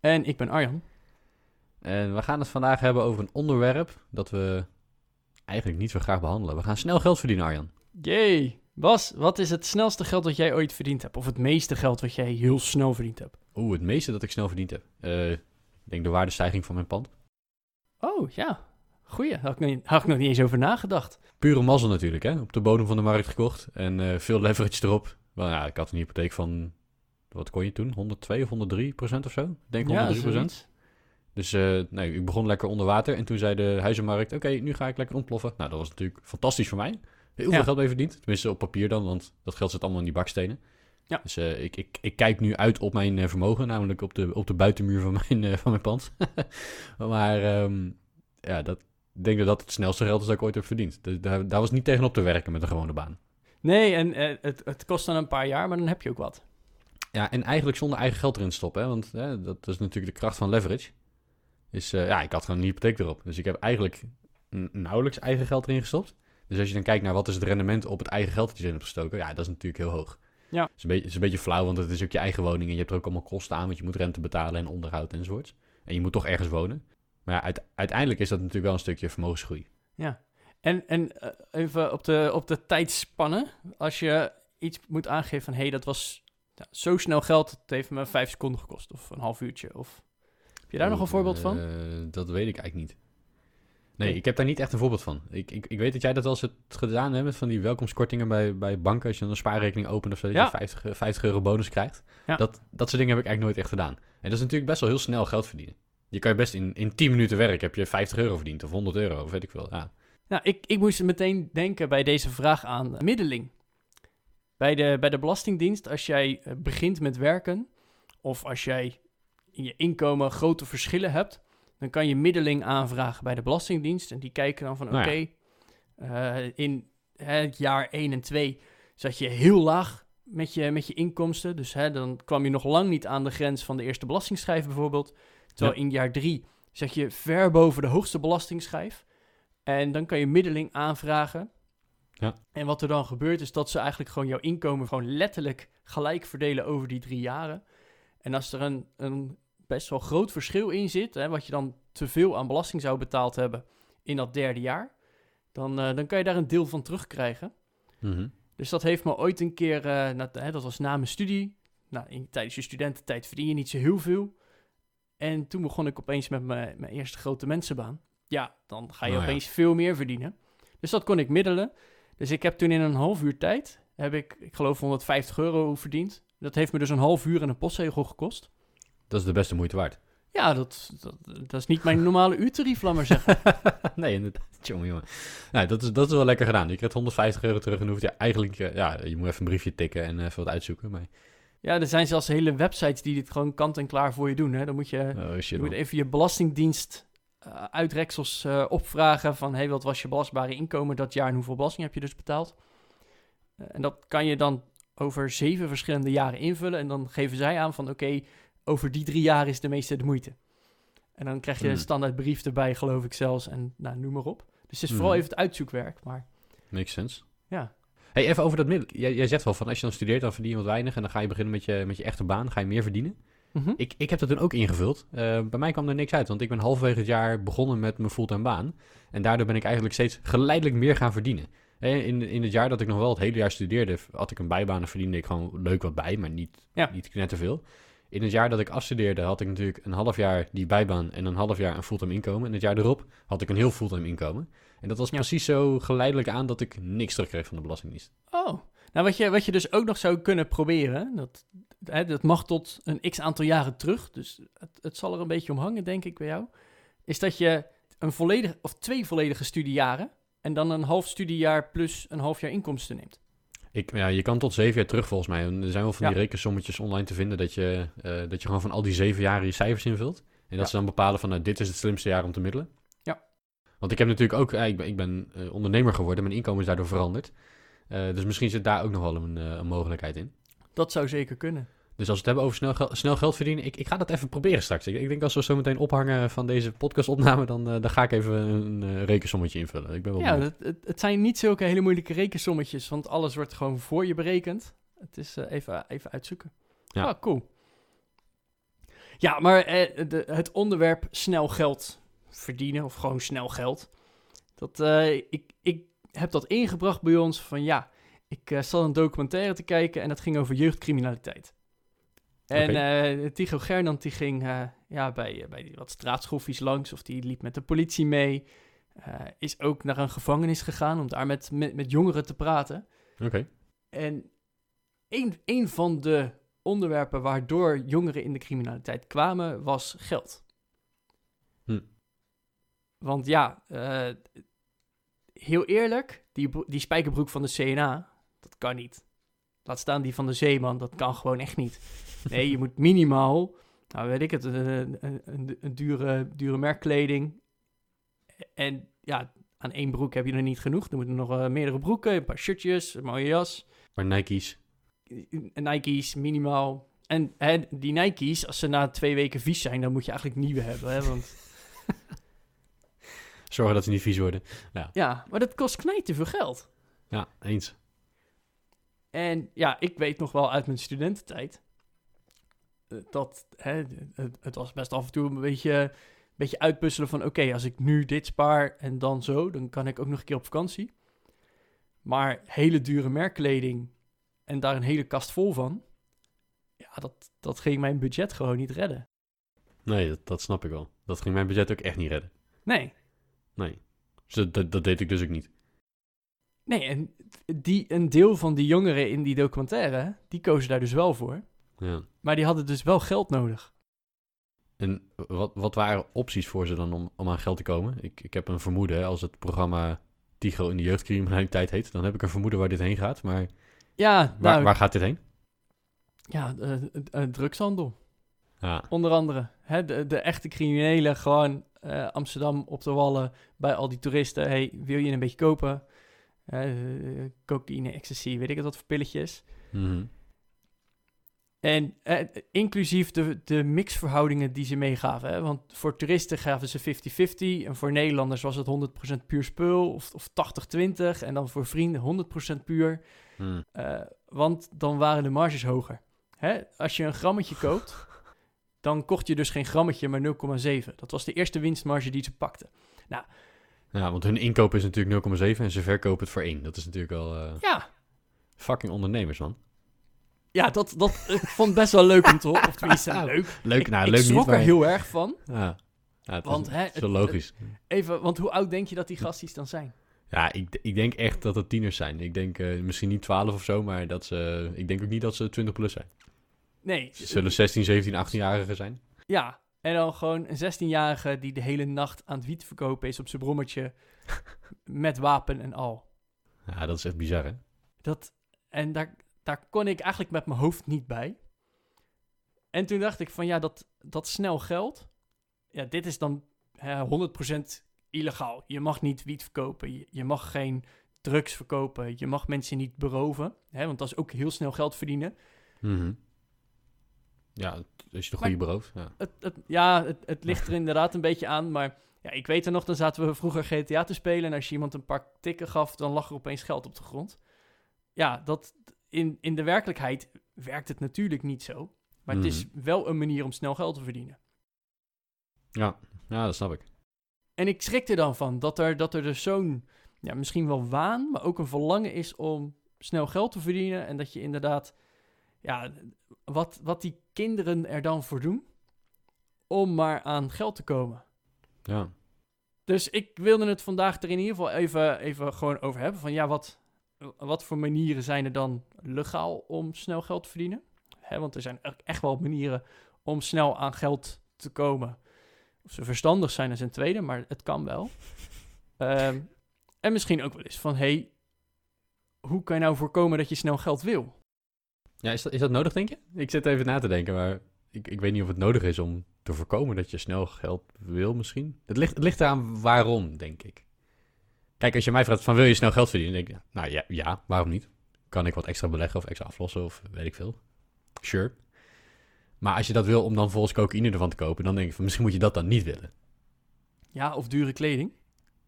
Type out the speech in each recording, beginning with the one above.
En ik ben Arjan. en we gaan het vandaag hebben over een onderwerp dat we eigenlijk niet zo graag behandelen. We gaan snel geld verdienen, Arjan. Jee. Bas, wat is het snelste geld dat jij ooit verdiend hebt? Of het meeste geld wat jij heel snel verdiend hebt? Oeh, het meeste dat ik snel verdiend heb. Eh, ik denk de waardestijging van mijn pand. Oh, ja. Goeie. Had ik, nog niet, had ik nog niet eens over nagedacht. Pure mazzel natuurlijk, hè. Op de bodem van de markt gekocht en eh, veel leverage erop. Wel, ja, ik had een hypotheek van, wat kon je toen? 102 of 103 procent of zo? Ik denk 103 procent. Dus eh, nee, ik begon lekker onder water. En toen zei de huizenmarkt, oké, nu ga ik lekker ontploffen. Nou, dat was natuurlijk fantastisch voor mij. Heel Ja. veel geld mee verdiend. Tenminste op papier dan, want dat geld zit allemaal in die bakstenen. Ja. Dus eh, ik, ik, ik kijk nu uit op mijn eh, vermogen, namelijk op de, op de buitenmuur van mijn, eh, van mijn pand. maar ehm, ja, dat, ik denk dat dat het snelste geld is dat ik ooit heb verdiend. Dus daar, daar was niet tegenop te werken met een gewone baan. Nee, en het, het kost dan een paar jaar, maar dan heb je ook wat. Ja, en eigenlijk zonder eigen geld erin te stoppen. Hè? Want hè, dat is natuurlijk de kracht van leverage. Is, eh, ja, ik had gewoon een hypotheek erop. Dus ik heb eigenlijk nauwelijks eigen geld erin gestopt. Dus als je dan kijkt naar wat is het rendement op het eigen geld dat je erin hebt gestoken. Ja, dat is natuurlijk heel hoog. Ja. Het is, een beetje, is een beetje flauw, want het is ook je eigen woning. En je hebt er ook allemaal kosten aan. Want je moet rente betalen en onderhoud enzovoorts. En je moet toch ergens wonen. Maar ja, uit- uiteindelijk is dat natuurlijk wel een stukje vermogensgroei. Ja. En, en eh, even op de, op de tijdspannen. Als je iets moet aangeven van... hé, hey, dat was ja, zo snel geld, het heeft me vijf seconden gekost. Of een half uurtje. Of... Heb je daar nog een voorbeeld van? Eh, dat weet ik eigenlijk niet. Nee, ik heb daar niet echt een voorbeeld van. Ik, ik, ik weet dat jij dat wel eens hebt gedaan hebt met van die welkomstkortingen bij, bij banken. Als je dan een spaarrekening opent of zo, dat Ja. je 50, eh, 50 euro bonus krijgt. Ja. Dat, dat soort dingen heb ik eigenlijk nooit echt gedaan. En dat is natuurlijk best wel heel snel geld verdienen. Je kan je best in, in 10 minuten werk heb je 50 euro verdiend of 100 euro of weet ik veel. Ja. Nou, ik, ik moest meteen denken bij deze vraag aan middeling. Bij de, bij de Belastingdienst, als jij eh, begint met werken... of als jij in je inkomen grote verschillen hebt... dan kan je middeling aanvragen bij de Belastingdienst. En die kijken dan van, oké, Nou ja. eh, in het jaar 1 en 2 zat je heel laag met je, met je inkomsten. Dus hè, dan kwam je nog lang niet aan de grens van de eerste belastingschijf bijvoorbeeld. Terwijl in jaar 3 zat je ver boven de hoogste belastingschijf. En dan kan je middeling aanvragen. Ja. En wat er dan gebeurt is dat ze eigenlijk gewoon jouw inkomen gewoon letterlijk gelijk verdelen over die drie jaren. En als er een, een best wel groot verschil in zit, hè, wat je dan te veel aan belasting zou betaald hebben in dat derde jaar, dan, eh, dan kan je daar een deel van terugkrijgen. Mhm. Dus dat heeft me ooit een keer, eh, na- hè, dat was na mijn studie. Nou, in, tijdens je studententijd verdien je niet zo heel veel. En toen begon ik opeens met mijn, mijn eerste grote mensenbaan. Ja, dan ga je Oh ja. opeens veel meer verdienen. Dus dat kon ik middelen. Dus ik heb toen in een half uur tijd, heb ik, ik geloof 150 euro verdiend. Dat heeft me dus een half uur en een postzegel gekost. Dat is de beste moeite waard. Ja, dat, dat, dat is niet mijn normale uurtarief, laat maar zeggen. nee, inderdaad. Jongen, jongen. Nou, dat, is, dat is wel lekker gedaan. Je krijgt 150 euro terug en hoeft je eigenlijk... eh, ja, je moet even een briefje tikken en even wat uitzoeken. Maar, Ja, er zijn zelfs hele websites die dit gewoon kant en klaar voor je doen. Hè. Dan moet je oh shit, Je moet even je belastingdienst eh, uitreksels eh, opvragen van... hey, wat was je belastbare inkomen dat jaar en hoeveel belasting heb je dus betaald? Eh, en dat kan je dan over zeven verschillende jaren invullen... en dan geven zij aan van oké, over die drie jaar is de meeste de moeite. En dan krijg je een Hmm. standaard brief erbij, geloof ik zelfs, en nou, noem maar op. Dus het is vooral Mhm. even het uitzoekwerk, maar Makes sense. ja. Hey, even over dat middel. Jij, jij zegt wel van als je dan studeert, dan verdien je wat weinig. En dan ga je beginnen met je, met je echte baan. Ga je meer verdienen. Mhm. Ik, ik heb dat toen ook ingevuld. Eh, bij mij kwam er niks uit. Want ik ben halverwege het jaar begonnen met mijn fulltime baan. En daardoor ben ik eigenlijk steeds geleidelijk meer gaan verdienen. Eh, In, in het jaar dat ik nog wel het hele jaar studeerde, had ik een bijbaan en verdiende ik gewoon leuk wat bij, maar niet, Ja. niet knetterveel. In het jaar dat ik afstudeerde had ik natuurlijk een half jaar die bijbaan en een half jaar een fulltime inkomen. En het jaar erop had ik een heel fulltime inkomen. En dat was Ja. precies zo geleidelijk aan dat ik niks terugkreeg van de Belastingdienst. Oh, nou wat je, wat je dus ook nog zou kunnen proberen, dat, hè, dat mag tot een x aantal jaren terug, dus het, het zal er een beetje om hangen, denk ik, bij jou, is dat je een volledig, of twee volledige studiejaren en dan een half studiejaar plus een half jaar inkomsten neemt. Ik, ja, je kan tot zeven jaar terug volgens mij. Er zijn wel van die Ja. rekensommetjes online te vinden dat je, eh, dat je gewoon van al die zeven jaren je cijfers invult. En dat Ja. ze dan bepalen van, nou, dit is het slimste jaar om te middelen. Ja. Want ik heb natuurlijk ook, ik ben, ik ben eh, ondernemer geworden, mijn inkomen is daardoor veranderd. Eh, dus misschien zit daar ook nog wel een, eh, een mogelijkheid in. Dat zou zeker kunnen. Dus als we het hebben over snel, gel- snel geld verdienen, ik, ik ga dat even proberen straks. Ik, ik denk als we zo meteen ophangen van deze podcastopname, dan, eh, dan ga ik even een eh, rekensommetje invullen. Ik ben wel Ja, het, het, het zijn niet zulke hele moeilijke rekensommetjes, want alles wordt gewoon voor je berekend. Het is even, even uitzoeken. Ja. Ah, cool. Ja, maar de, het onderwerp snel geld verdienen, of gewoon snel geld, dat, ik, ik heb dat ingebracht bij ons van ja, ik uh, zat een documentaire te kijken en dat ging over jeugdcriminaliteit. En Oké. uh, Tycho Gernand die ging uh, ja, bij, bij die wat straatschoffies langs of die liep met de politie mee. Is ook naar een gevangenis gegaan om daar met, met, met jongeren te praten. Oké. Okay. En een, een van de onderwerpen waardoor jongeren in de criminaliteit kwamen was geld. Hm. Want ja, heel eerlijk, die, die spijkerbroek van de CNA, dat kan niet. Laat staan die van de zeeman, dat kan gewoon echt niet. Nee, je moet minimaal, nou weet ik het, een, een, een, dure, dure merkkleding. En ja, aan één broek heb je er niet genoeg. Er moeten nog uh, meerdere broeken, een paar shirtjes, een mooie jas. Maar Nike's. Nike's, minimaal. En hè, die Nike's, als ze na twee weken vies zijn, dan moet je eigenlijk nieuwe hebben. Hè, want... Zorgen dat ze niet vies worden. Ja, ja maar dat kost knijten veel geld. Ja, eens. En ja, ik weet nog wel uit mijn studententijd eh, dat hè, het, het, was best af en toe een beetje, een beetje uitpuzzelen van... oké, okay, als ik nu dit spaar en dan zo, dan kan ik ook nog een keer op vakantie. Maar hele dure merkkleding en daar een hele kast vol van... ja, dat, dat ging mijn budget gewoon niet redden. Nee, dat, dat snap ik wel. Dat ging mijn budget ook echt niet redden. Nee. Nee. Dus dat, dat, dat deed ik dus ook niet. Nee, en die, een deel van die jongeren in die documentaire, die kozen daar dus wel voor. Ja. Maar die hadden dus wel geld nodig. En wat, wat waren opties voor ze dan om, om aan geld te komen? Ik, ik heb een vermoeden, als het programma Tigo in de jeugdcriminaliteit heet, dan heb ik een vermoeden waar dit heen gaat. Maar ja, waar, nou, waar gaat dit heen? Ja, uh, uh, drugshandel. Ja. Onder andere. Hè, de, de echte criminelen, gewoon uh, Amsterdam op de wallen bij al die toeristen. Hey, wil je een beetje kopen? Uh, cocaïne, ecstasy, weet ik het wat voor pilletjes. Mm -hmm. En uh, inclusief de, de mixverhoudingen die ze meegaven. Hè? Want voor toeristen gaven ze 50-50. En voor Nederlanders was het 100% puur spul. Of, of 80-20. En dan voor vrienden 100% puur. Mm. Uh, want dan waren de marges hoger. Hè? Als je een grammetje koopt, dan kocht je dus geen grammetje, maar 0,7. Dat was de eerste winstmarge die ze pakten. Nou, ja, want hun inkoop is natuurlijk 0,7 en ze verkopen het voor 1. Dat is natuurlijk wel... Uh, ja. Fucking ondernemers, man. Ja, dat, dat ik vond best wel leuk om te horen. Of tenminste, nou, leuk. Leuk, nou, ik, leuk ik schrok niet, maar... er heel erg van. Ja, ja het want, is, hè, zo logisch. Het, even, want hoe oud denk je dat die gasties dan zijn? Ja, ik, ik denk echt dat het tieners zijn. Ik denk uh, misschien niet 12 of zo, maar dat ze... Ik denk ook niet dat ze 20 plus zijn. Nee. Ze zullen 16, 17, 18-jarigen zijn. Ja, en dan gewoon een 16-jarige die de hele nacht aan het wiet verkopen is op zijn brommertje. met wapen en al. Ja, dat is echt bizar, hè? Dat, en daar, daar kon ik eigenlijk met mijn hoofd niet bij. En toen dacht ik van ja, dat, dat snel geld. Ja, dit is dan hè, 100% illegaal. Je mag niet wiet verkopen. Je, je, mag geen drugs verkopen. Je mag mensen niet beroven. Hè, want dat is ook heel snel geld verdienen. Mm -hmm. Ja, als je de goede berooft. Ja, het, het, ja het, het ligt er inderdaad een beetje aan. Maar ja, ik weet er nog, dan zaten we vroeger GTA te spelen. En als je iemand een paar tikken gaf, dan lag er opeens geld op de grond. Ja, dat, in, in de werkelijkheid werkt het natuurlijk niet zo. Maar Mhm. het is wel een manier om snel geld te verdienen. ja, ja dat snap ik. En ik schrik er dan van dat er, dat er dus zo'n, ja, misschien wel waan, maar ook een verlangen is om snel geld te verdienen. En dat je inderdaad, ja, wat, wat die kinderen er dan voor doen om maar aan geld te komen. Ja, Dus ik wilde het vandaag er in ieder geval even, even gewoon over hebben. Van ja, wat, wat voor manieren zijn er dan legaal om snel geld te verdienen? Hè, want er zijn echt wel manieren om snel aan geld te komen. Of ze verstandig zijn is een tweede, maar het kan wel. Ehm, en misschien ook wel eens van, hey, hoe kan je nou voorkomen dat je snel geld wil? Ja is, dat, is dat nodig, denk je? Ik zit even na te denken, maar ik, ik weet niet of het nodig is om te voorkomen dat je snel geld wil misschien. Het ligt, het ligt eraan waarom, denk ik. Kijk, als je mij vraagt van wil je snel geld verdienen, denk ik, nou ja, ja, waarom niet? Kan ik wat extra beleggen of extra aflossen of weet ik veel. Sure. Maar als je dat wil om dan volgens cocaïne ervan te kopen, dan denk ik van misschien moet je dat dan niet willen. Ja, of dure kleding.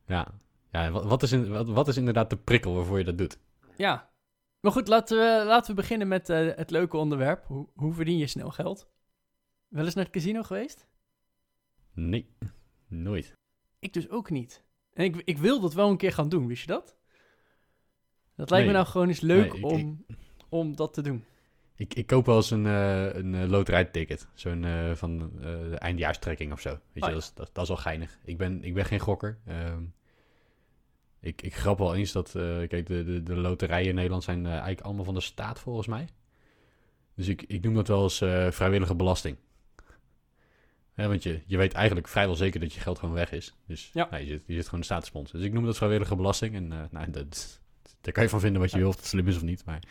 Ja, ja wat, wat is in, wat, wat is inderdaad de prikkel waarvoor je dat doet? Ja. Maar goed, laten we, laten we beginnen met eh, het leuke onderwerp. Hoe, hoe verdien je snel geld? Wel eens naar het casino geweest? Nee, nooit. Ik dus ook niet. En ik, ik wil dat wel een keer gaan doen, wist je dat? Dat lijkt me nou gewoon eens leuk Nee, ik- om, om dat te doen. Ik, ik koop wel eens een, eh een eh, loterijticket. Zo'n van de eindejaarstrekking of zo. Weet Oh, je, ja. dat, is, dat, dat is wel geinig. Ik ben, ik ben geen gokker. Ehm, ik, ik grap wel eens dat... eh, kijk, de, de, de loterijen in Nederland zijn eh, eigenlijk allemaal van de staat volgens mij. Dus ik, ik noem dat wel eens eh, vrijwillige belasting. Hè, want je, je weet eigenlijk vrijwel zeker dat je geld gewoon weg is. Dus Ja. nou, je, zit, je zit gewoon de staatsfonds. Dus ik noem dat vrijwillige belasting. En nou, dat, daar kan je van vinden wat je Ja. wil, of het slim is of niet. Maar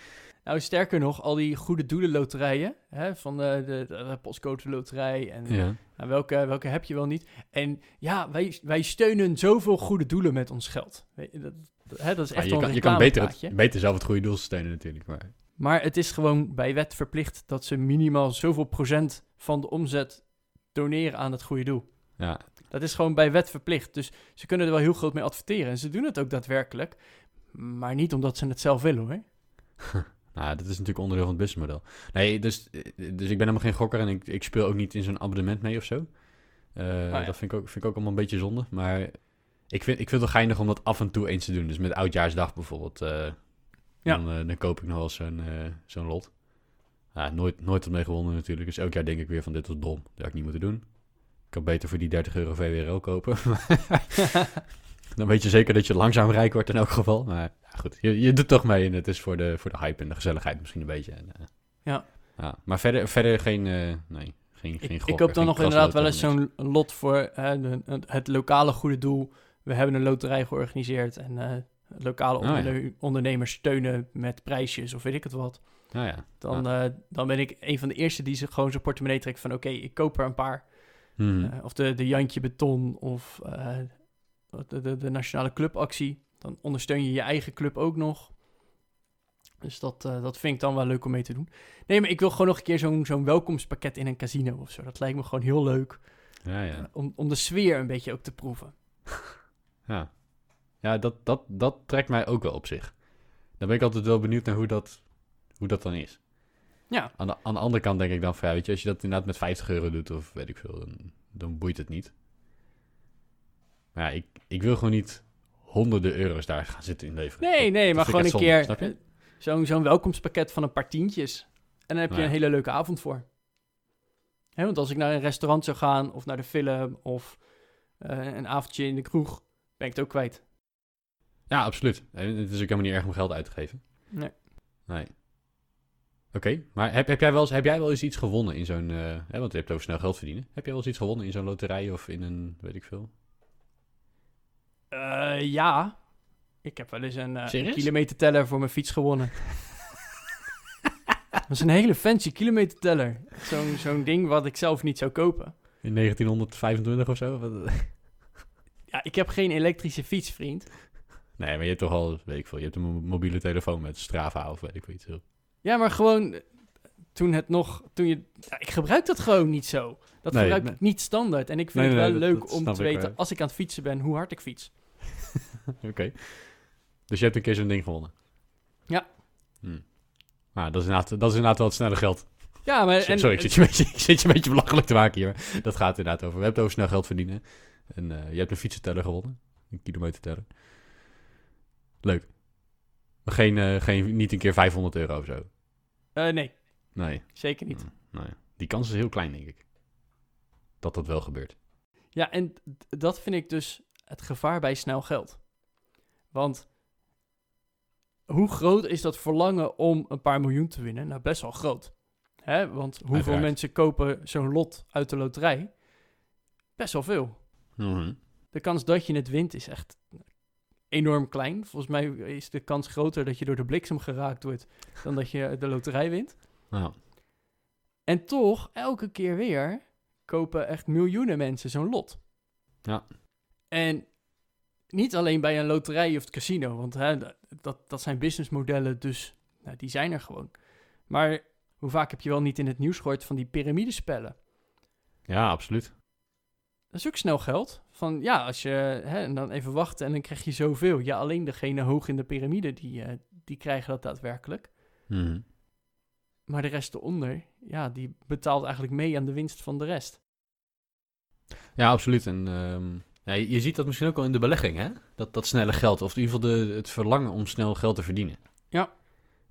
Nou, sterker nog, al die goede doelenloterijen, hè, van de, de, de postcode loterij en ja. nou, welke, welke heb je wel niet. En ja, wij, wij steunen zoveel goede doelen met ons geld. Je, dat, hè, dat is Ja, echt je, wel een kan, je kan beter, het, beter zelf het goede doel steunen natuurlijk. Maar Maar het is gewoon bij wet verplicht dat ze minimaal zoveel procent van de omzet doneren aan het goede doel. ja, Dat is gewoon bij wet verplicht. Dus ze kunnen er wel heel groot mee adverteren. En ze doen het ook daadwerkelijk. Maar niet omdat ze het zelf willen hoor. nou, dat is natuurlijk onderdeel van het businessmodel. Nee, dus, eh, dus ik ben helemaal geen gokker en ik, ik speel ook niet in zo'n abonnement mee of zo. Eh, ja. Dat vind ik, ook, vind ik ook allemaal een beetje zonde. Maar ik vind, ik vind het wel geinig om dat af en toe eens te doen. Dus met Oudjaarsdag bijvoorbeeld. eh, Ja. dan, dan koop ik nog wel zo'n zo'n lot. Nooit, nooit wat mee gewonnen natuurlijk. Dus elk jaar denk ik weer van dit was dom. Dat had ik niet moeten doen. Ik kan beter voor die 30 euro VWRO kopen. Dan weet je zeker dat je langzaam rijk wordt in elk geval. Maar ja, goed, je, je doet toch mee en het is voor de, voor de hype en de gezelligheid misschien een beetje. En, eh, Ja. ja. Maar verder, verder geen, eh, nee, geen, geen Ik, ik koop dan nog inderdaad wel eens zo'n lot voor het, lokale goede doel. We hebben een loterij georganiseerd en eh, lokale Oh, ja. ondernemers steunen met prijsjes of weet ik het wat. Nou ja. Dan, dan ben ik een van de eerste die ze gewoon zijn portemonnee trekt van oké, ik koop er een paar. Eh, of de, de Jantje Beton of de, de, de Nationale Clubactie. Dan ondersteun je je eigen club ook nog. Dus dat, eh, dat vind ik dan wel leuk om mee te doen. Nee, maar ik wil gewoon nog een keer zo'n zo'n welkomstpakket in een casino of zo. Dat lijkt me gewoon heel leuk. ja, ja. eh, om, om de sfeer een beetje ook te proeven. Ja, ja dat, dat, dat trekt mij ook wel op zich. Dan ben ik altijd wel benieuwd naar hoe dat, hoe dat dan is. Ja, Aan de, aan de andere kant denk ik dan van, ja, weet je, als je dat inderdaad met 50 euro doet of weet ik veel, dan, dan boeit het niet. Maar ja, ik, ik wil gewoon niet honderden euro's daar gaan zitten inleveren. nee, Dat- nee, dat maar gewoon een zonde, keer eh, zo'n zo'n welkomstpakket van een paar tientjes. En dan heb je een hele leuke avond voor. Hè, want als ik naar een restaurant zou gaan of naar de film of eh, een avondje in de kroeg, ben ik het ook kwijt. Ja, absoluut. En het is ook helemaal niet erg om geld uit te geven. Nee. Nee. Oké, maar heb, heb, jij wel eens, heb jij wel eens iets gewonnen in zo'n... eh, hè, want je hebt over snel geld verdienen. Heb jij wel eens iets gewonnen in zo'n loterij of in een, weet ik veel? Eh, ja. Ik heb wel eens een, eh, een kilometerteller voor mijn fiets gewonnen. dat is een hele fancy kilometerteller. Zo'n zo'n ding wat ik zelf niet zou kopen. In 1925 of zo? Ja, ik heb geen elektrische fiets, vriend. Nee, maar je hebt toch al, weet ik veel, je hebt een mo- mobiele telefoon met Strava of weet ik veel iets. Ja, maar gewoon eh, toen het nog... Toen je, ja, ik gebruik dat gewoon niet zo. Dat Nee, gebruik nee. ik niet standaard. En ik vind Nee, het wel leuk om te weten, wel. als ik aan het fietsen ben, hoe hard ik fiets. Oké. Dus je hebt een keer zo'n ding gewonnen? Ja. Hm. Nou, dat is, inderdaad, dat is inderdaad wel het snelle geld. Ja, maar... En, Sorry, ik zit, je een beetje, ik zit je een beetje belachelijk te maken hier. maar Dat gaat inderdaad over. We hebben het over snel geld verdienen. En eh, je hebt een fietsenteller gewonnen. Een kilometerteller. Leuk. Maar geen, eh, geen, niet een keer 500 euro of zo. eh, nee, Nee. zeker niet. Hm, nee. Die kans is heel klein, denk ik. Dat dat wel gebeurt. Ja, en dat vind ik dus het gevaar bij snel geld. Want hoe groot is dat verlangen om een paar miljoen te winnen? Nou, best wel groot. Hè? Want hoeveel Uiteraard. mensen kopen zo'n lot uit de loterij? Best wel veel. Mhm. De kans dat je het wint is echt enorm klein. Volgens mij is de kans groter dat je door de bliksem geraakt wordt dan dat je de loterij wint. Nou, En toch, elke keer weer kopen echt miljoenen mensen zo'n lot. Ja. En niet alleen bij een loterij of het casino, want hè, dat, dat zijn businessmodellen, dus nou, die zijn er gewoon. Maar hoe vaak heb je wel niet in het nieuws gehoord van die piramidespellen? Ja, absoluut. Dat is ook snel geld. Van ja, als je hè, en dan even wachten en dan krijg je zoveel. Ja, alleen degene hoog in de piramide, die, eh, die krijgen dat daadwerkelijk. Mhm. Maar de rest eronder, ja, die betaalt eigenlijk mee aan de winst van de rest. Ja, absoluut. En ehm, ja, je, je ziet dat misschien ook al in de belegging, hè? Dat, dat snelle geld, of in ieder geval de, het verlangen om snel geld te verdienen. Ja.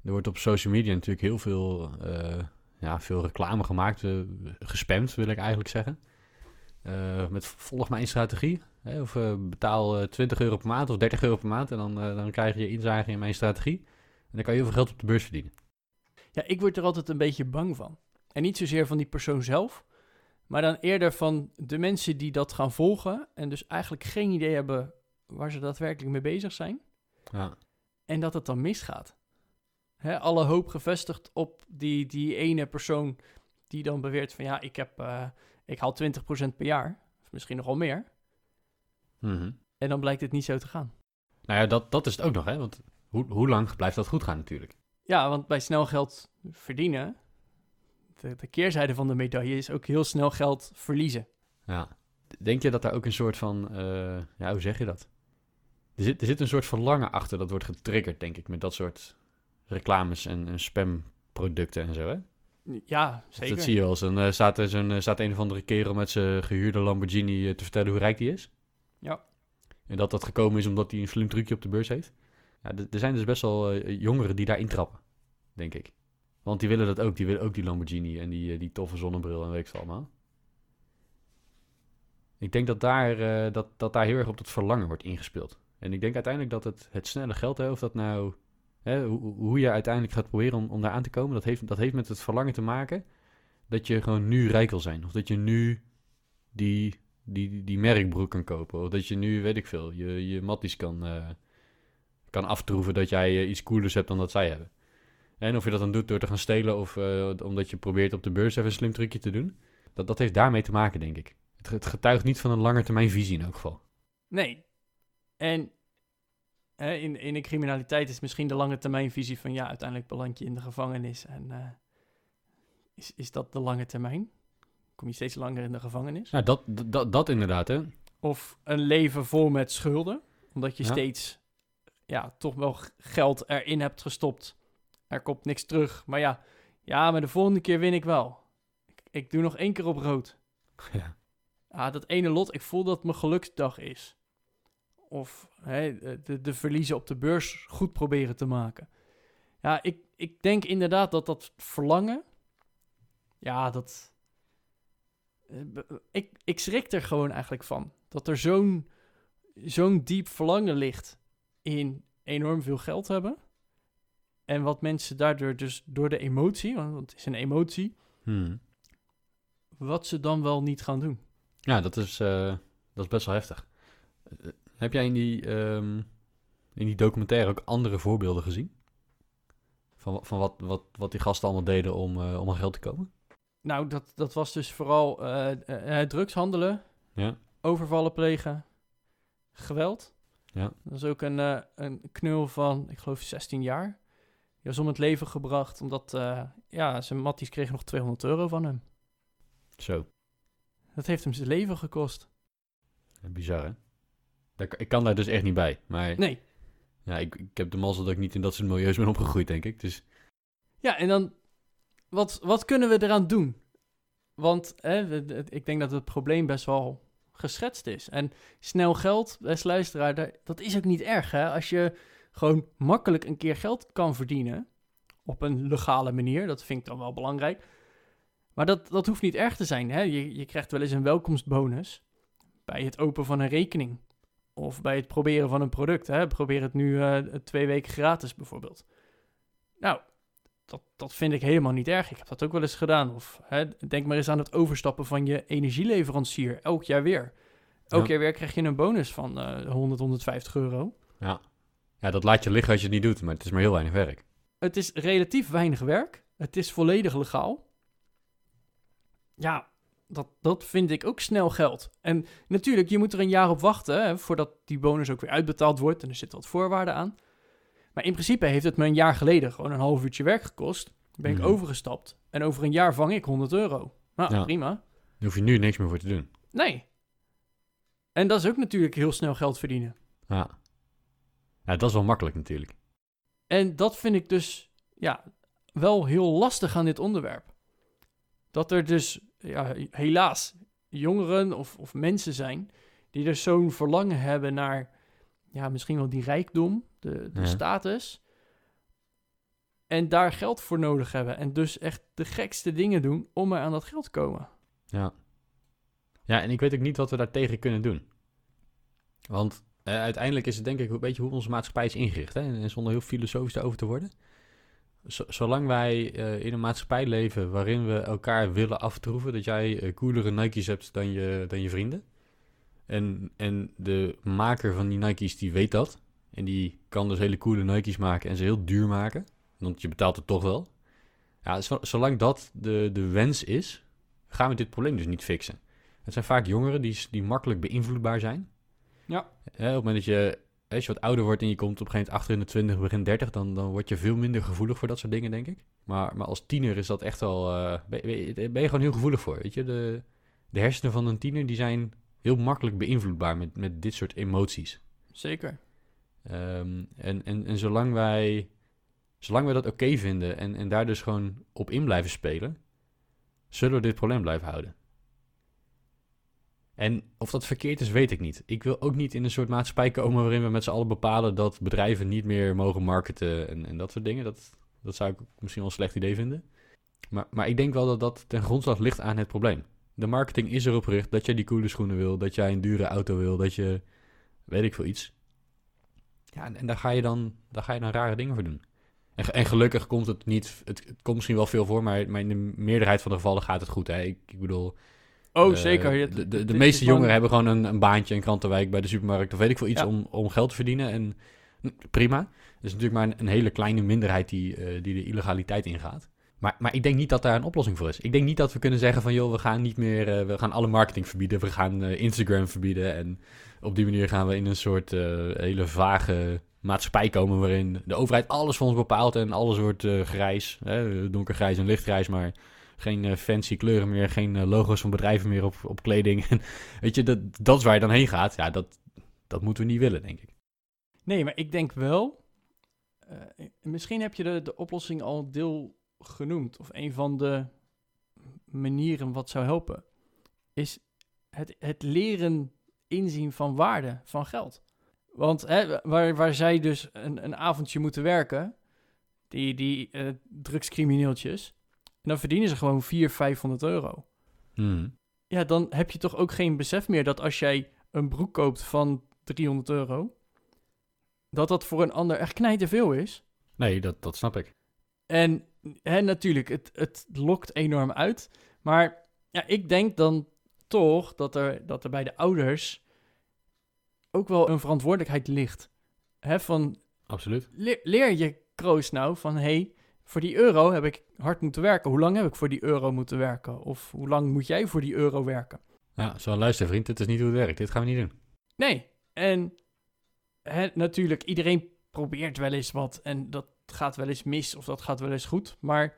Er wordt op social media natuurlijk heel veel, eh, ja, veel reclame gemaakt, eh, gespamd wil ik eigenlijk zeggen. Eh, met volg mijn strategie. Hè? Of betaal eh, 20 euro per maand of 30 euro per maand en dan, dan krijg je inzage in mijn strategie. En dan kan je heel veel geld op de beurs verdienen. Ja, ik word er altijd een beetje bang van. En niet zozeer van die persoon zelf, maar dan eerder van de mensen die dat gaan volgen en dus eigenlijk geen idee hebben waar ze daadwerkelijk mee bezig zijn Ja. en dat het dan misgaat. Hè, alle hoop gevestigd op die, die ene persoon die dan beweert van ja, ik, heb, eh, ik haal 20% per jaar, of misschien nog wel meer. Mhm. En dan blijkt het niet zo te gaan. Nou ja, dat, dat is het ook nog, hè? Want hoe, hoe lang blijft dat goed gaan natuurlijk? Ja, want bij snel geld verdienen, de, de keerzijde van de medaille is ook heel snel geld verliezen. Ja. Denk je dat daar ook een soort van, eh, ja, hoe zeg je dat? Er zit, er zit een soort verlangen achter, dat wordt getriggerd, denk ik, met dat soort reclames en, en spamproducten en zo, hè? Ja, zeker. Dat zie je wel eens. Dan eh, staat, er zo'n, eh, staat een of andere kerel met zijn gehuurde Lamborghini te vertellen hoe rijk die is. Ja. En dat dat gekomen is omdat hij een slim trucje op de beurs heeft. Ja, er zijn dus best wel jongeren die daarin trappen, denk ik. Want die willen dat ook. Die willen ook die Lamborghini en die, eh, die toffe zonnebril en weet ik veel allemaal. Ik denk dat daar, eh, dat, dat daar heel erg op dat verlangen wordt ingespeeld. En ik denk uiteindelijk dat het, het snelle geld, hè, of dat nou... Hè, hoe, hoe je uiteindelijk gaat proberen om, om daar aan te komen... Dat heeft, dat heeft met het verlangen te maken... dat je gewoon nu rijk wil zijn. Of dat je nu die, die, die merkbroek kan kopen. Of dat je nu, weet ik veel, je, je matties kan, eh, kan aftroeven... dat jij iets coolers hebt dan dat zij hebben. En of je dat dan doet door te gaan stelen... of eh, omdat je probeert op de beurs even een slim trucje te doen... Dat, dat heeft daarmee te maken, denk ik. Het, het getuigt niet van een langetermijnvisie in elk geval. Nee. En hè, in, in de criminaliteit is misschien de lange termijnvisie van ja, uiteindelijk beland je in de gevangenis. En eh, is, is dat de lange termijn? Kom je steeds langer in de gevangenis? Nou, dat, dat, dat inderdaad, hè. Of een leven vol met schulden, omdat je Ja. steeds ja, toch wel geld erin hebt gestopt. Er komt niks terug. Maar ja, ja, maar de volgende keer win ik wel. Ik, ik doe nog één keer op rood. Ja. Ah, dat ene lot, ik voel dat het mijn geluksdag is. Of hè, de, de verliezen op de beurs goed proberen te maken. Ja, ik, ik denk inderdaad dat dat verlangen... Ja, dat... eh, Ik, ik schrik er gewoon eigenlijk van. Dat er zo'n zo'n diep verlangen ligt in enorm veel geld hebben. En wat mensen daardoor dus door de emotie, want het is een emotie, Hmm. wat ze dan wel niet gaan doen. Ja, dat is, eh, dat is best wel heftig. Eh, heb jij in die, ehm, in die documentaire ook andere voorbeelden gezien? Van, van wat, wat, wat die gasten allemaal deden om, eh, om aan geld te komen? Nou, dat, dat was dus vooral drugshandelen, Ja. overvallen plegen, geweld. Ja. Dat is ook een, een knul van, ik geloof, 16 jaar. Was om het leven gebracht omdat eh, ja, zijn matties kregen nog 200 euro van hem. Zo. Dat heeft hem zijn leven gekost. Bizar, hè? Ik kan daar dus echt niet bij. Maar Nee. ja, ik, ik heb de mazzel dat ik niet in dat soort milieus ben opgegroeid, denk ik. Dus Ja, en dan, wat, wat kunnen we eraan doen? Want hè, ik denk dat het probleem best wel geschetst is. En snel geld, beste luisteraar, dat is ook niet erg. Hè? Als je gewoon makkelijk een keer geld kan verdienen, op een legale manier, dat vind ik dan wel belangrijk. Maar dat, dat hoeft niet erg te zijn. Hè? Je, je krijgt wel eens een welkomstbonus bij het openen van een rekening. Of bij het proberen van een product. Hè? Probeer het nu eh, twee weken gratis bijvoorbeeld. Nou, dat, dat vind ik helemaal niet erg. Ik heb dat ook wel eens gedaan. Of hè, denk maar eens aan het overstappen van je energieleverancier. Elk jaar weer. Elk Ja. jaar weer krijg je een bonus van eh 100, 150 euro. ja. Ja, dat laat je liggen als je het niet doet. Maar het is maar heel weinig werk. Het is relatief weinig werk. Het is volledig legaal. Ja, dat, dat vind ik ook snel geld. En natuurlijk, je moet er een jaar op wachten hè, voordat die bonus ook weer uitbetaald wordt. En er zitten wat voorwaarden aan. Maar in principe heeft het me een jaar geleden gewoon een half uurtje werk gekost. Ben ik Mhm. overgestapt. En over een jaar vang ik 100 euro. Nou, Ja. prima. Daar hoef je nu niks meer voor te doen. Nee. En dat is ook natuurlijk heel snel geld verdienen. Ja. Ja, dat is wel makkelijk natuurlijk. En dat vind ik dus ja, wel heel lastig aan dit onderwerp. Dat er dus ja, helaas jongeren of, of mensen zijn die er zo'n verlangen hebben naar ja, misschien wel die rijkdom, de, de Ja. status. En daar geld voor nodig hebben. En dus echt de gekste dingen doen om er aan dat geld te komen. Ja. Ja, en ik weet ook niet wat we daartegen kunnen doen. Want eh, uiteindelijk is het denk ik een beetje hoe onze maatschappij is ingericht. Hè? En zonder heel filosofisch over te worden. Zolang wij eh, in een maatschappij leven waarin we elkaar willen aftroeven... dat jij eh, coolere Nike's hebt dan je, dan je vrienden... En, en de maker van die Nike's die weet dat. En die kan dus hele coole Nike's maken en ze heel duur maken. Want je betaalt het toch wel. Ja, zo- zolang dat de, de wens is, gaan we dit probleem dus niet fixen. Het zijn vaak jongeren die, die makkelijk beïnvloedbaar zijn. Ja. Hè, op het moment dat je, als je wat ouder wordt en je komt op een gegeven moment achter in de 20, begin 30, dan, dan word je veel minder gevoelig voor dat soort dingen, denk ik. Maar, maar als tiener is dat echt wel, eh, ben, je- ben je gewoon heel gevoelig voor. Weet je, de, de hersenen van een tiener die zijn heel makkelijk beïnvloedbaar met, met dit soort emoties. Zeker. Ehm, en, en, en zolang wij, zolang wij dat oké vinden en, en daar dus gewoon op in blijven spelen, zullen we dit probleem blijven houden. En of dat verkeerd is, weet ik niet. Ik wil ook niet in een soort maatschappij komen waarin we met z'n allen bepalen dat bedrijven niet meer mogen marketen en, en dat soort dingen. Dat, dat zou ik misschien wel een slecht idee vinden. Maar, maar ik denk wel dat dat ten grondslag ligt aan het probleem. De marketing is erop gericht dat jij die coole schoenen wil, dat jij een dure auto wil, dat je, weet ik veel, iets. Ja, en, en daar, ga je dan, daar ga je dan rare dingen voor doen. En, en gelukkig komt het niet, het, het komt misschien wel veel voor, maar, maar in de meerderheid van de gevallen gaat het goed. Hè? Ik, ik bedoel, Oh, eh, zeker. De, de, meeste jongeren hebben gewoon een, een baantje, een krantenwijk bij de supermarkt of weet ik veel iets Ja. om, om geld te verdienen. En mm, prima. Er is natuurlijk maar een, een hele kleine minderheid die, eh, die de illegaliteit ingaat. Maar, maar ik denk niet dat daar een oplossing voor is. Ik denk niet dat we kunnen zeggen van joh, we gaan niet meer, eh, we gaan alle marketing verbieden. We gaan Instagram verbieden. En op die manier gaan we in een soort hele vage maatschappij komen waarin de overheid alles voor ons bepaalt en alles wordt grijs. Hè, donkergrijs en lichtgrijs, maar geen eh, fancy kleuren meer, geen eh, logo's van bedrijven meer op, op kleding. Weet je, dat, dat is waar je dan heen gaat. Ja, dat, dat moeten we niet willen, denk ik. Nee, maar ik denk wel. eh, misschien heb je de, de oplossing al deel genoemd. Of een van de manieren wat zou helpen. Is het, het leren inzien van waarde van geld. Want hè, waar, waar zij dus een, een avondje moeten werken. Die, die eh, drugscrimineeltjes. En dan verdienen ze gewoon 400, 500 euro. Hmm. Ja, dan heb je toch ook geen besef meer dat als jij een broek koopt van 300 euro, dat dat voor een ander echt knijterveel is. Nee, dat, dat snap ik. En hè, natuurlijk, het, het lokt enorm uit. Maar ja, ik denk dan toch dat er, dat er bij de ouders ook wel een verantwoordelijkheid ligt. Hè, van Absoluut. leer, leer je kroost nou van hé, hey, voor die euro heb ik hard moeten werken. Hoe lang heb ik voor die euro moeten werken? Of hoe lang moet jij voor die euro werken? Ja, zo luister vriend, dit is niet hoe het werkt. Dit gaan we niet doen. Nee, en hè, natuurlijk, iedereen probeert wel eens wat en dat gaat wel eens mis of dat gaat wel eens goed. Maar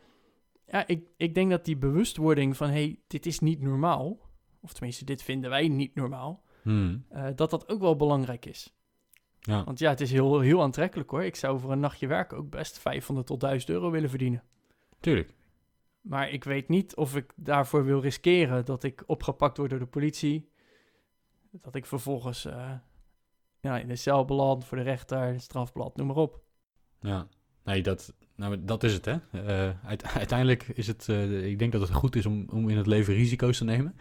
ja, ik, ik denk dat die bewustwording van, hé, hey, dit is niet normaal, of tenminste, dit vinden wij niet normaal, Hmm. eh, dat dat ook wel belangrijk is. Ja. Want ja, het is heel, heel aantrekkelijk hoor. Ik zou voor een nachtje werken ook best 500 tot 1000 euro willen verdienen. Tuurlijk. Maar ik weet niet of ik daarvoor wil riskeren dat ik opgepakt word door de politie. Dat ik vervolgens eh, ja, in de cel beland voor de rechter, strafblad, noem maar op. Ja. Nee, dat, nou, dat is het, hè. Eh, uite- uiteindelijk is het... eh, ik denk dat het goed is om, om in het leven risico's te nemen.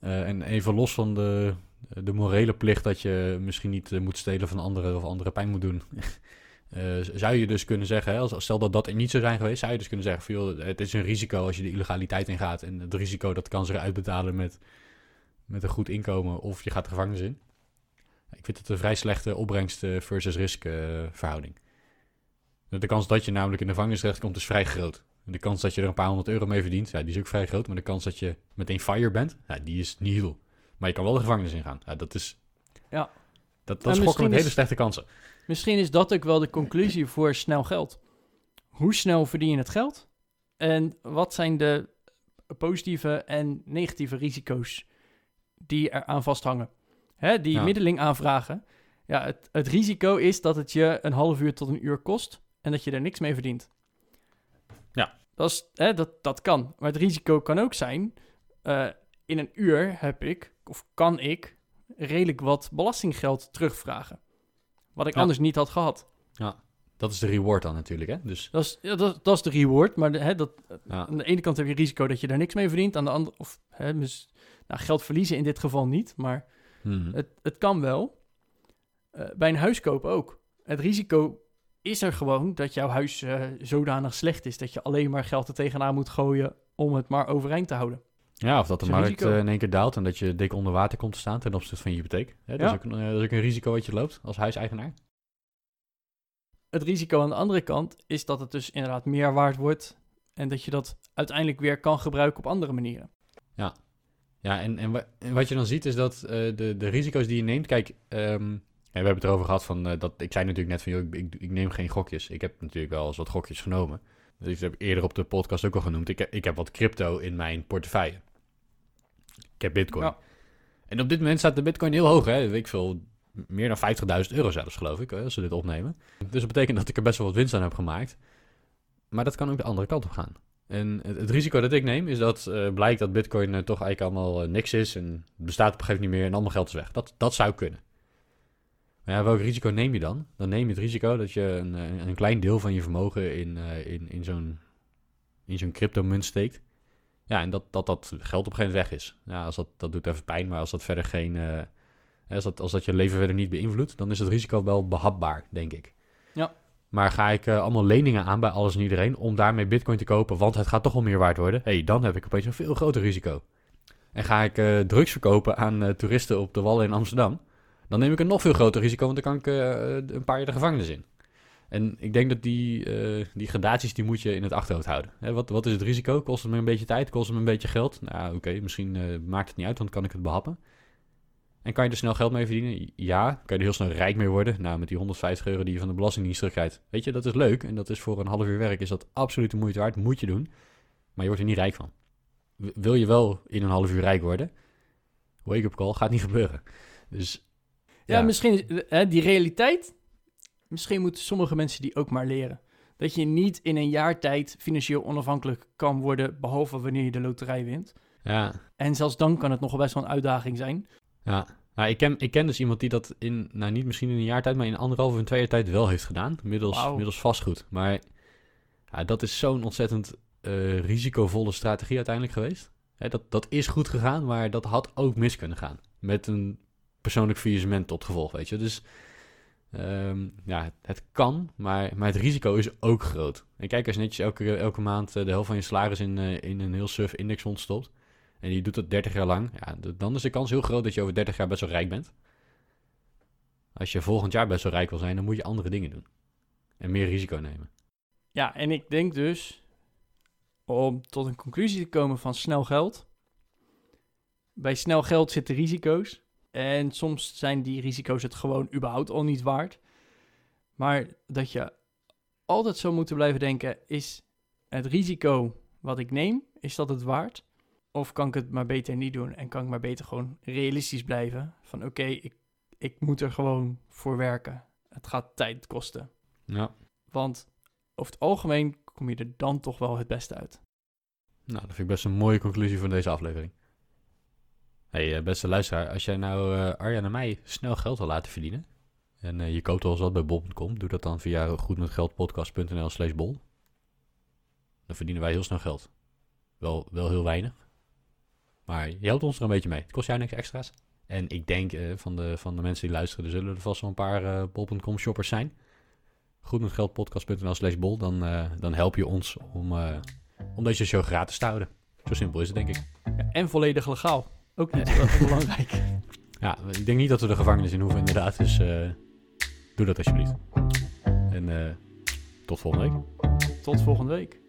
En even los van de, de morele plicht dat je misschien niet eh, moet stelen van anderen of anderen pijn moet doen. eh, zou je dus kunnen zeggen, als, stel dat dat er niet zou zijn geweest, zou je dus kunnen zeggen van, het is een risico als je de illegaliteit ingaat. En het risico dat kan zich uitbetalen met, met een goed inkomen of je gaat gevangenis in. Ik vind het een vrij slechte opbrengst eh, versus risk eh, verhouding. De kans dat je namelijk in de gevangenis terechtkomt is vrij groot. De kans dat je er een paar honderd euro mee verdient, ja, die is ook vrij groot. Maar de kans dat je meteen fire bent, ja, die is nihil. Maar je kan wel de gevangenis ingaan. Ja, dat is... Ja. Dat, dat En is gokken met hele slechte kansen. Misschien is dat ook wel de conclusie voor snel geld. Hoe snel verdien je het geld? En wat zijn de positieve en negatieve risico's die er aan vasthangen? Hè, die Ja. middeling aanvragen. Ja, het, het risico is dat het je een half uur tot een uur kost en dat je er niks mee verdient. Ja. Dat, is, hè, dat, dat kan. Maar het risico kan ook zijn, eh, in een uur heb ik, of kan ik, redelijk wat belastinggeld terugvragen. Wat ik Ja. anders niet had gehad. Dat is de reward dan natuurlijk, hè? Dus Dat is, ja, dat, dat is de reward, maar de, hè, dat, ja, aan de ene kant heb je risico dat je daar niks mee verdient. Aan de andere, of hè, nou, geld verliezen in dit geval niet, maar Mhm. het, het kan wel. Eh, bij een huiskoop ook. Het risico is er gewoon dat jouw huis eh, zodanig slecht is dat je alleen maar geld er tegenaan moet gooien om het maar overeind te houden. Ja, of dat de markt risico. eh, in één keer daalt en dat je dik onder water komt te staan ten opzichte van je hypotheek. Hè, dat, Ja. is ook, een- eh, dat is ook een risico wat je loopt als huiseigenaar. Het risico aan de andere kant is dat het dus inderdaad meer waard wordt en dat je dat uiteindelijk weer kan gebruiken op andere manieren. Ja, en, en, en wat je dan ziet is dat eh, de, de risico's die je neemt... Kijk, ja, we hebben het erover gehad van... dat, ik zei natuurlijk net van, joh, ik, ik, ik neem geen gokjes. Ik heb natuurlijk wel eens wat gokjes genomen. Ik heb eerder op de podcast ook al genoemd. Ik, heb- ik heb wat crypto in mijn portefeuille. Ik heb bitcoin. Ja. En op dit moment staat de bitcoin heel hoog, hè. Ik veel, meer dan 50.000 euro zelfs, geloof ik, hè, als ze dit opnemen. Dus dat betekent dat ik er best wel wat winst aan heb gemaakt. Maar dat kan ook de andere kant op gaan. En het, risico dat ik neem is dat eh, blijkt dat Bitcoin eh, toch eigenlijk allemaal eh, niks is en bestaat op een gegeven moment niet meer en allemaal geld is weg. Dat, dat zou kunnen. Maar ja, welk risico neem je dan? Dan neem je het risico dat je een, eh, een klein deel van je vermogen in, eh, in, in zo'n in zo'n cryptomunt steekt. Ja, en dat dat, dat geld op een gegeven moment weg is. Ja, als dat, dat doet even pijn, maar als dat verder geen. eh, als, dat, als dat je leven verder niet beïnvloedt, dan is het risico wel behapbaar, denk ik. Ja. Maar ga ik eh, allemaal leningen aan bij alles en iedereen om daarmee bitcoin te kopen, want het gaat toch wel meer waard worden? hey, dan heb ik opeens een veel groter risico. En ga ik eh, drugs verkopen aan toeristen op de Wallen in Amsterdam, dan neem ik een nog veel groter risico, want dan kan ik een paar jaar de gevangenis in. En ik denk dat die, eh, die gradaties, die moet je in het achterhoofd houden. Hè, wat, wat is het risico? Kost het me een beetje tijd? Kost het me een beetje geld? Nou, oké, misschien eh, maakt het niet uit, want kan ik het behappen. En kan je er snel geld mee verdienen? Ja. Kan je er heel snel rijk mee worden? Nou, met die 150 euro die je van de Belastingdienst terugkrijgt. Weet je, dat is leuk. En dat is voor een half uur werk is dat absoluut de moeite waard. Moet je doen. Maar je wordt er niet rijk van. W- Wil je wel in een half uur rijk worden? Wake-up call, gaat niet gebeuren. Dus Ja, misschien is- hè, die realiteit. Misschien moeten sommige mensen die ook maar leren. Dat je niet in een jaar tijd financieel onafhankelijk kan worden, behalve wanneer je de loterij wint. ja, En zelfs dan kan het nog best wel een uitdaging zijn. Ja, nou, ik, ken, ik ken dus iemand die dat in, nou niet misschien in een jaar tijd, maar in anderhalf of in twee jaar tijd wel heeft gedaan. Middels, middels vastgoed. Maar ja, dat is zo'n ontzettend eh, risicovolle strategie uiteindelijk geweest. Hè, dat, dat is goed gegaan, maar dat had ook mis kunnen gaan. Met een persoonlijk faillissement tot gevolg, weet je. Dus ehm, ja, het, kan, maar, maar het risico is ook groot. En kijk, als je netjes elke, elke maand eh, de helft van je salaris in, eh, in een heel suf indexfonds stopt... en je doet dat 30 jaar lang... Ja, dan is de kans heel groot dat je over 30 jaar best wel rijk bent. Als je volgend jaar best wel rijk wil zijn, dan moet je andere dingen doen. En meer risico nemen. Ja, en ik denk dus, om tot een conclusie te komen van snel geld. Bij snel geld zitten risico's. En soms zijn die risico's het gewoon überhaupt al niet waard. Maar dat je altijd zo moet blijven denken, is het risico wat ik neem, is dat het waard? Of kan ik het maar beter niet doen en kan ik maar beter gewoon realistisch blijven? Van oké, ik, ik moet er gewoon voor werken. Het gaat tijd kosten. Ja, Want over het algemeen kom je er dan toch wel het beste uit. nou, dat vind ik best een mooie conclusie van deze aflevering. Hey, eh, beste luisteraar, als jij nou eh Arjan en mij snel geld wil laten verdienen... en eh, je koopt al eens wat bij bol.com, doe dat dan via goedmetgeldpodcast.nl slash bol. Dan verdienen wij heel snel geld. Wel, wel heel weinig. Maar je helpt ons er een beetje mee. Het kost jou niks extra's. En ik denk van, de, van de mensen die luisteren, er zullen er vast wel een paar bol.com shoppers zijn. Goedmetgeldpodcast.nl slash bol. Dan, dan help je ons om, om deze show gratis te houden. Zo simpel is het, denk ik. En volledig legaal. Ook niet uh, belangrijk. Ja, ik denk niet dat we de gevangenis in hoeven, inderdaad. Dus eh, doe dat alsjeblieft. En eh, tot volgende week. Tot volgende week.